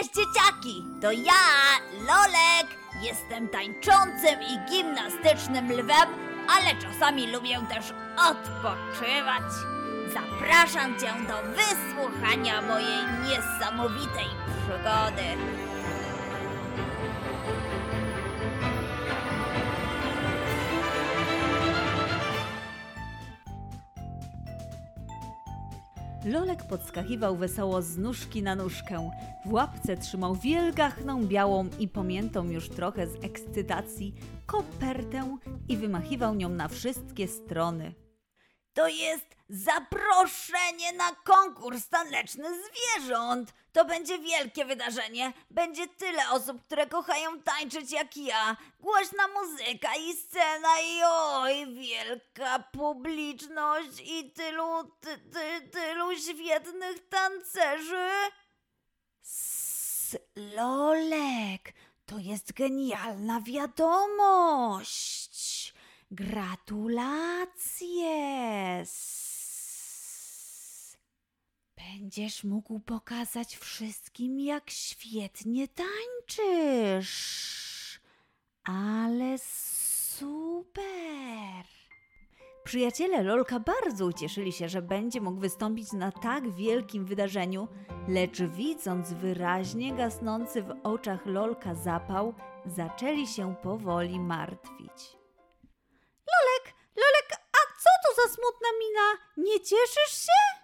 Cześć dzieciaki! To ja, Lolek! Jestem tańczącym i gimnastycznym lwem, ale czasami lubię też odpoczywać. Zapraszam cię do wysłuchania mojej niesamowitej przygody. Lolek podskakiwał wesoło z nóżki na nóżkę. W łapce trzymał wielgachną, białą i pamiętą już trochę z ekscytacji kopertę i wymachiwał nią na wszystkie strony. To jest zaproszenie na konkurs taneczny zwierząt. To będzie wielkie wydarzenie. Będzie tyle osób, które kochają tańczyć jak ja. Głośna muzyka i scena i oj, wielka publiczność i tylu, ty, ty, tylu świetnych tancerzy. S Lolek, to jest genialna wiadomość. Gratulacje! Będziesz mógł pokazać wszystkim, jak świetnie tańczysz. Ale super! Przyjaciele Lolka bardzo ucieszyli się, że będzie mógł wystąpić na tak wielkim wydarzeniu, lecz widząc wyraźnie gasnący w oczach Lolka zapał, zaczęli się powoli martwić. Smutna mina? Nie cieszysz się?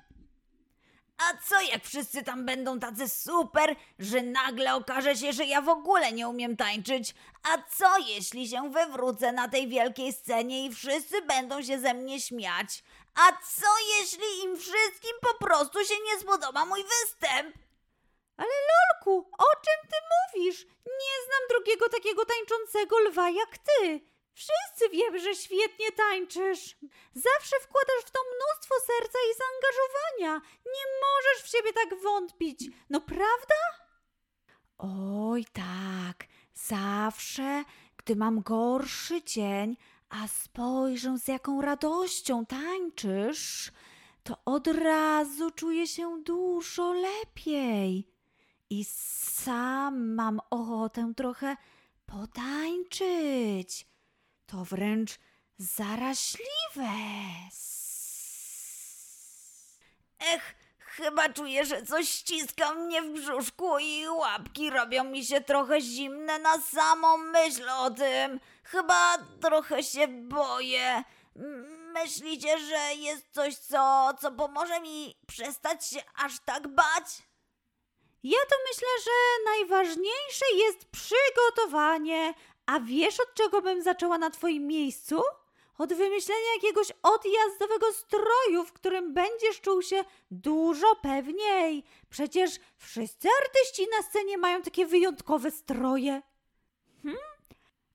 A co jak wszyscy tam będą tacy super, że nagle okaże się, że ja w ogóle nie umiem tańczyć? A co jeśli się wywrócę na tej wielkiej scenie i wszyscy będą się ze mnie śmiać? A co jeśli im wszystkim po prostu się nie spodoba mój występ? Ale Lolku, o czym ty mówisz? Nie znam drugiego takiego tańczącego lwa jak ty. Wszyscy wiemy, że świetnie tańczysz. Zawsze wkładasz w to mnóstwo serca i zaangażowania. Nie możesz w siebie tak wątpić. No prawda? Oj, tak. Zawsze, gdy mam gorszy dzień, a spojrzę z jaką radością tańczysz, to od razu czuję się dużo lepiej. I sam mam ochotę trochę potańczyć. To wręcz zaraźliwe. Ech, chyba czuję, że coś ściska mnie w brzuszku i łapki robią mi się trochę zimne na samą myśl o tym. Chyba trochę się boję. Myślicie, że jest coś, co, co pomoże mi przestać się aż tak bać? Ja to myślę, że najważniejsze jest przygotowanie. A wiesz, od czego bym zaczęła na Twoim miejscu? Od wymyślenia jakiegoś odjazdowego stroju, w którym będziesz czuł się dużo pewniej. Przecież wszyscy artyści na scenie mają takie wyjątkowe stroje. Hmm?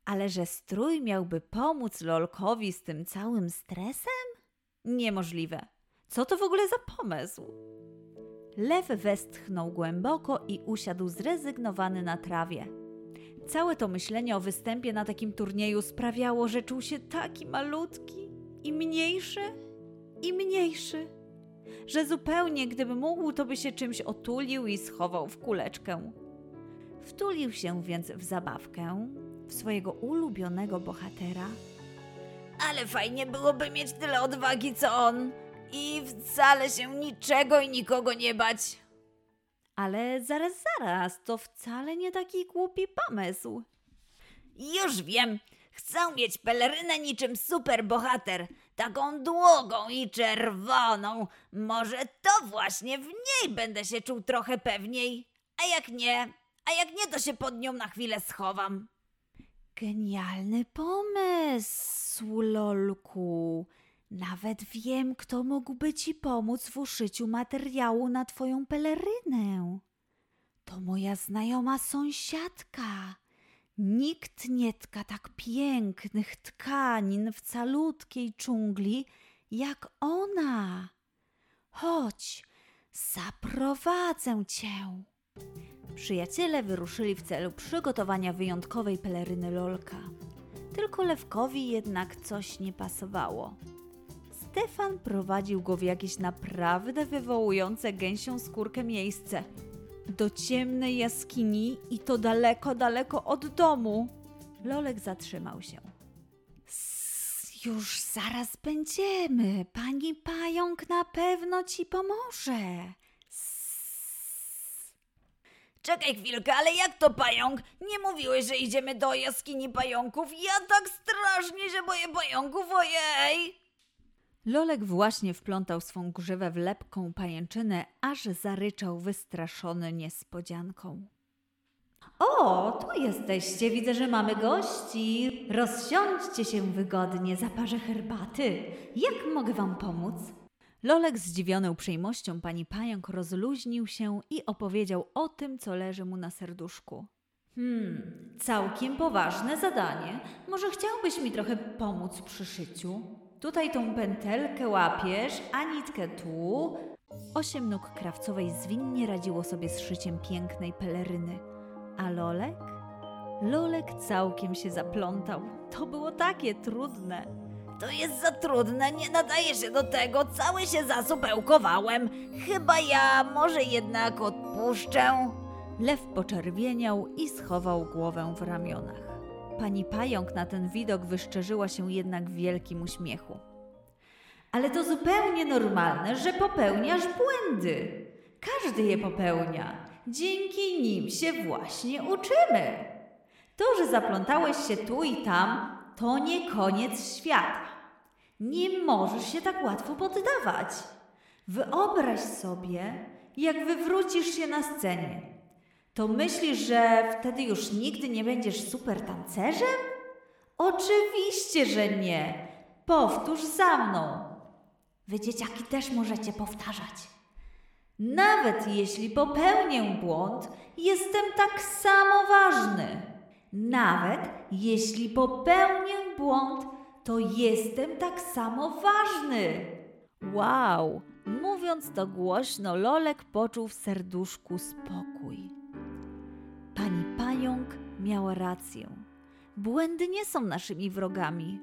Ale że strój miałby pomóc Lolkowi z tym całym stresem? Niemożliwe. Co to w ogóle za pomysł? Lew westchnął głęboko i usiadł zrezygnowany na trawie. Całe to myślenie o występie na takim turnieju sprawiało, że czuł się taki malutki i mniejszy i mniejszy, że zupełnie gdyby mógł, to by się czymś otulił i schował w kuleczkę. Wtulił się więc w zabawkę, w swojego ulubionego bohatera. Ale fajnie byłoby mieć tyle odwagi, co on. I wcale się niczego i nikogo nie bać. Ale zaraz, zaraz, to wcale nie taki głupi pomysł. Już wiem. Chcę mieć pelerynę niczym superbohater. Taką długą i czerwoną. Może to właśnie w niej będę się czuł trochę pewniej. A jak nie, a jak nie, to się pod nią na chwilę schowam. Genialny pomysł, Lolku. Nawet wiem, kto mógłby ci pomóc w uszyciu materiału na twoją pelerynę. To moja znajoma sąsiadka. Nikt nie tka tak pięknych tkanin w calutkiej dżungli jak ona. Chodź, zaprowadzę cię. Przyjaciele wyruszyli w celu przygotowania wyjątkowej peleryny Lolka. Tylko Lewkowi jednak coś nie pasowało. Stefan prowadził go w jakieś naprawdę wywołujące gęsią skórkę miejsce. Do ciemnej jaskini i to daleko, daleko od domu. Lolek zatrzymał się. Już zaraz będziemy. Pani pająk na pewno ci pomoże. Czekaj chwilkę, ale jak to pająk? Nie mówiłeś, że idziemy do jaskini pająków? Ja tak strasznie się boję pająków, ojej! Lolek właśnie wplątał swą grzywę w lepką pajęczynę, aż zaryczał wystraszony niespodzianką. O, tu jesteście. Widzę, że mamy gości. Rozsiądźcie się wygodnie, zaparzę herbaty. Jak mogę wam pomóc? Lolek, zdziwiony uprzejmością pani pająk, rozluźnił się i opowiedział o tym, co leży mu na serduszku. Hmm, całkiem poważne zadanie. Może chciałbyś mi trochę pomóc przy szyciu? Tutaj tą pętelkę łapiesz, a nitkę tu. Osiem nóg krawcowej zwinnie radziło sobie z szyciem pięknej peleryny. A Lolek? Lolek całkiem się zaplątał. To było takie trudne. To jest za trudne, nie nadaje się do tego, cały się zasupełkowałem. Chyba ja może jednak odpuszczę. Lew poczerwieniał i schował głowę w ramionach. Pani pająk na ten widok wyszczerzyła się jednak w wielkim uśmiechu. Ale to zupełnie normalne, że popełniasz błędy. Każdy je popełnia. Dzięki nim się właśnie uczymy. To, że zaplątałeś się tu i tam, to nie koniec świata. Nie możesz się tak łatwo poddawać. Wyobraź sobie, jak wywrócisz się na scenie. To myślisz, że wtedy już nigdy nie będziesz super tancerzem? Oczywiście, że nie. Powtórz za mną. Wy dzieciaki też możecie powtarzać. Nawet jeśli popełnię błąd, jestem tak samo ważny. Nawet jeśli popełnię błąd, to jestem tak samo ważny. Wow! Mówiąc to głośno, Lolek poczuł w serduszku spokój. Pająk miała rację. Błędy nie są naszymi wrogami.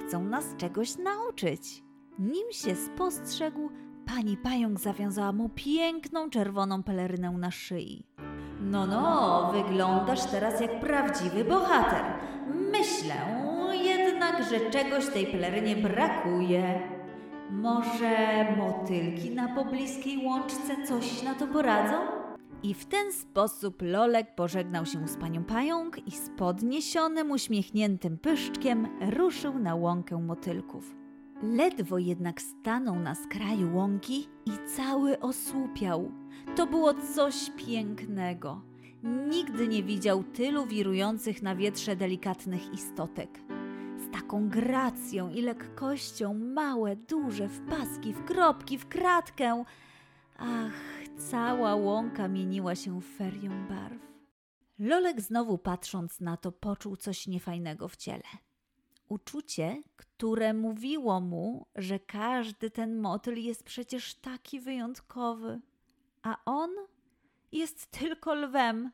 Chcą nas czegoś nauczyć. Nim się spostrzegł, pani pająk zawiązała mu piękną czerwoną pelerynę na szyi. No, no, wyglądasz teraz jak prawdziwy bohater. Myślę jednak, że czegoś tej pelerynie brakuje. Może motylki na pobliskiej łączce coś na to poradzą? I w ten sposób Lolek pożegnał się z panią pająk i z podniesionym, uśmiechniętym pyszczkiem ruszył na łąkę motylków. Ledwo jednak stanął na skraju łąki i cały osłupiał. To było coś pięknego. Nigdy nie widział tylu wirujących na wietrze delikatnych istotek. Z taką gracją i lekkością małe, duże, w paski, w kropki, w kratkę. Ach, cała łąka mieniła się ferią barw. Lolek znowu patrząc na to poczuł coś niefajnego w ciele. Uczucie, które mówiło mu, że każdy ten motyl jest przecież taki wyjątkowy, a on jest tylko lwem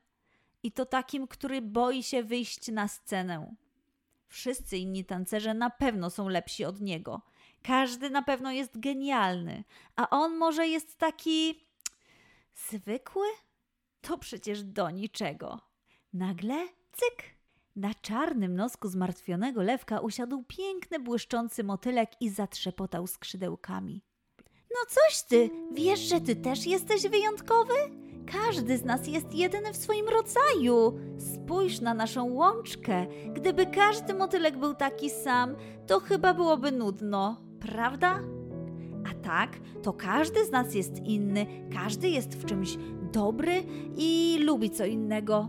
i to takim, który boi się wyjść na scenę. Wszyscy inni tancerze na pewno są lepsi od niego. Każdy na pewno jest genialny, a on może jest taki zwykły? To przecież do niczego. Nagle cyk! Na czarnym nosku zmartwionego lewka usiadł piękny, błyszczący motylek i zatrzepotał skrzydełkami. No coś ty, wiesz, że ty też jesteś wyjątkowy? Każdy z nas jest jedyny w swoim rodzaju. Spójrz na naszą łączkę. Gdyby każdy motylek był taki sam, to chyba byłoby nudno, prawda? A tak, to każdy z nas jest inny, każdy jest w czymś dobry i lubi co innego.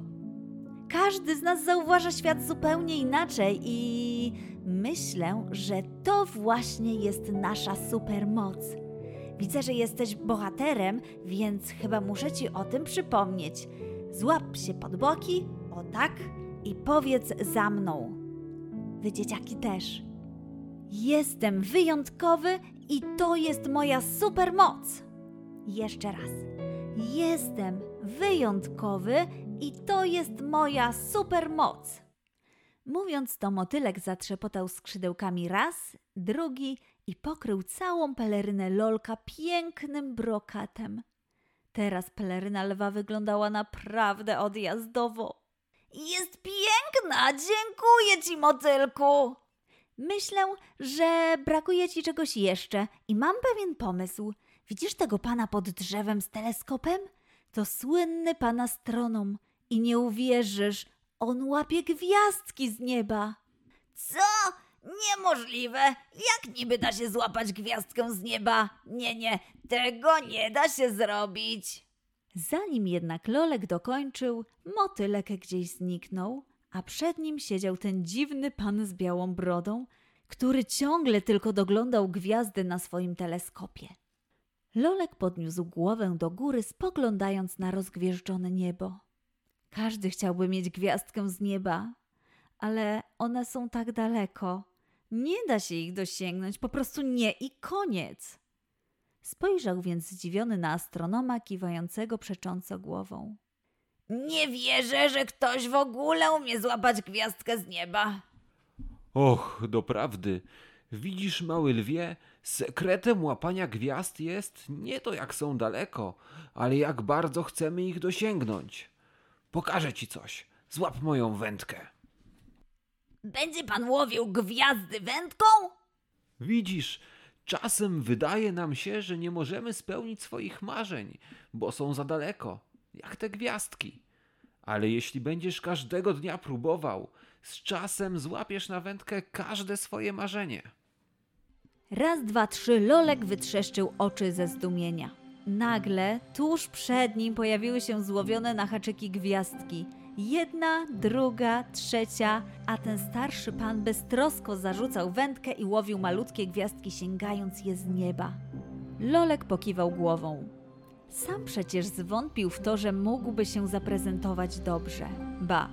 Każdy z nas zauważa świat zupełnie inaczej i myślę, że to właśnie jest nasza supermoc. Widzę, że jesteś bohaterem, więc chyba muszę ci o tym przypomnieć. Złap się pod boki, o tak, i powiedz za mną. Wy dzieciaki też. Jestem wyjątkowy i to jest moja supermoc. Jeszcze raz. Jestem wyjątkowy i to jest moja supermoc. Mówiąc to, motylek zatrzepotał skrzydełkami raz, drugi i pokrył całą pelerynę lolka pięknym brokatem. Teraz peleryna lwa wyglądała naprawdę odjazdowo. Jest piękna, dziękuję ci, motylku. Myślę, że brakuje ci czegoś jeszcze i mam pewien pomysł. Widzisz tego pana pod drzewem z teleskopem? To słynny pan astronom. I nie uwierzysz, on łapie gwiazdki z nieba. Co? Niemożliwe. Jak niby da się złapać gwiazdkę z nieba? Nie, nie, tego nie da się zrobić. Zanim jednak Lolek dokończył, motylek gdzieś zniknął, a przed nim siedział ten dziwny pan z białą brodą, który ciągle tylko doglądał gwiazdy na swoim teleskopie. Lolek podniósł głowę do góry, spoglądając na rozgwieżdżone niebo. Każdy chciałby mieć gwiazdkę z nieba, ale one są tak daleko. Nie da się ich dosięgnąć, po prostu nie i koniec. Spojrzał więc zdziwiony na astronoma kiwającego przecząco głową. Nie wierzę, że ktoś w ogóle umie złapać gwiazdkę z nieba. Och, doprawdy. Widzisz, mały lwie, sekretem łapania gwiazd jest nie to, jak są daleko, ale jak bardzo chcemy ich dosięgnąć. Pokażę ci coś. Złap moją wędkę. Będzie pan łowił gwiazdy wędką? Widzisz, czasem wydaje nam się, że nie możemy spełnić swoich marzeń, bo są za daleko, jak te gwiazdki. Ale jeśli będziesz każdego dnia próbował, z czasem złapiesz na wędkę każde swoje marzenie. Raz, dwa, trzy, Lolek wytrzeszczył oczy ze zdumienia. Nagle, tuż przed nim pojawiły się złowione na haczyki gwiazdki. Jedna, druga, trzecia, a ten starszy pan beztrosko zarzucał wędkę i łowił malutkie gwiazdki, sięgając je z nieba. Lolek pokiwał głową. Sam przecież zwątpił w to, że mógłby się zaprezentować dobrze. Ba,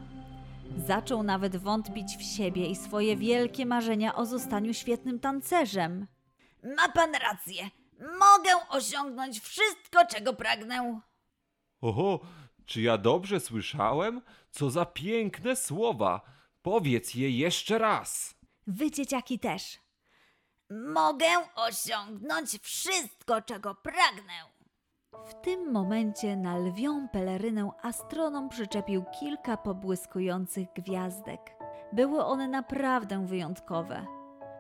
zaczął nawet wątpić w siebie i swoje wielkie marzenia o zostaniu świetnym tancerzem. Ma pan rację. Mogę osiągnąć wszystko, czego pragnę. Oho, czy ja dobrze słyszałem? Co za piękne słowa! Powiedz je jeszcze raz. Wy dzieciaki też. Mogę osiągnąć wszystko, czego pragnę. W tym momencie na lwią pelerynę astronom przyczepił kilka pobłyskujących gwiazdek. Były one naprawdę wyjątkowe.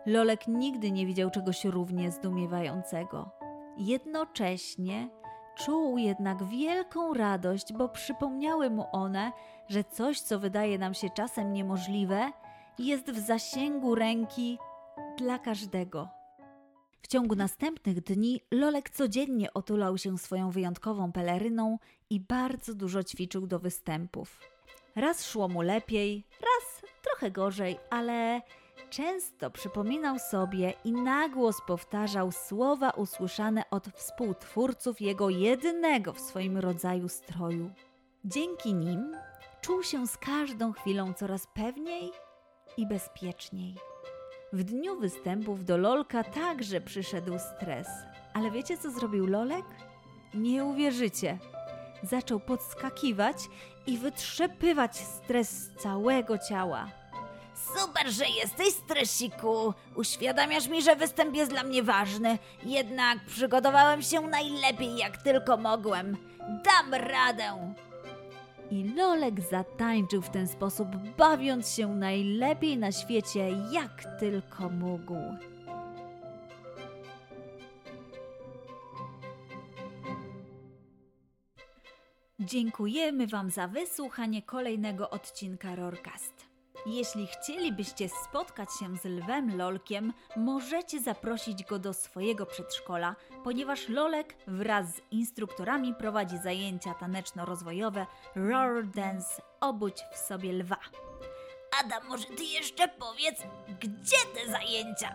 Lolek nigdy nie widział czegoś równie zdumiewającego. Jednocześnie czuł jednak wielką radość, bo przypomniały mu one, że coś, co wydaje nam się czasem niemożliwe, jest w zasięgu ręki dla każdego. W ciągu następnych dni Lolek codziennie otulał się swoją wyjątkową peleryną i bardzo dużo ćwiczył do występów. Raz szło mu lepiej, raz trochę gorzej, ale często przypominał sobie i na głos powtarzał słowa usłyszane od współtwórców jego jedynego w swoim rodzaju stroju. Dzięki nim czuł się z każdą chwilą coraz pewniej i bezpieczniej. W dniu występów do Lolka także przyszedł stres. Ale wiecie, co zrobił Lolek? Nie uwierzycie. Zaczął podskakiwać i wytrzepywać stres z całego ciała. Super, że jesteś, stresiku. Uświadamiasz mi, że występ jest dla mnie ważny. Jednak przygotowałem się najlepiej, jak tylko mogłem. Dam radę. I Lolek zatańczył w ten sposób, bawiąc się najlepiej na świecie, jak tylko mógł. Dziękujemy Wam za wysłuchanie kolejnego odcinka Rorcast. Jeśli chcielibyście spotkać się z Lwem Lolkiem, możecie zaprosić go do swojego przedszkola, ponieważ Lolek wraz z instruktorami prowadzi zajęcia taneczno-rozwojowe Roar Dance Obudź w sobie lwa. Adam, może ty jeszcze powiedz, gdzie te zajęcia?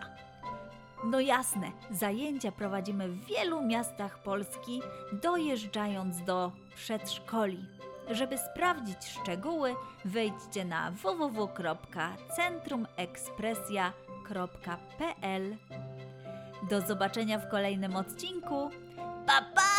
No jasne, zajęcia prowadzimy w wielu miastach Polski, dojeżdżając do przedszkoli. Żeby sprawdzić szczegóły, wejdźcie na www.centrumekspresja.pl. Do zobaczenia w kolejnym odcinku. Pa, pa!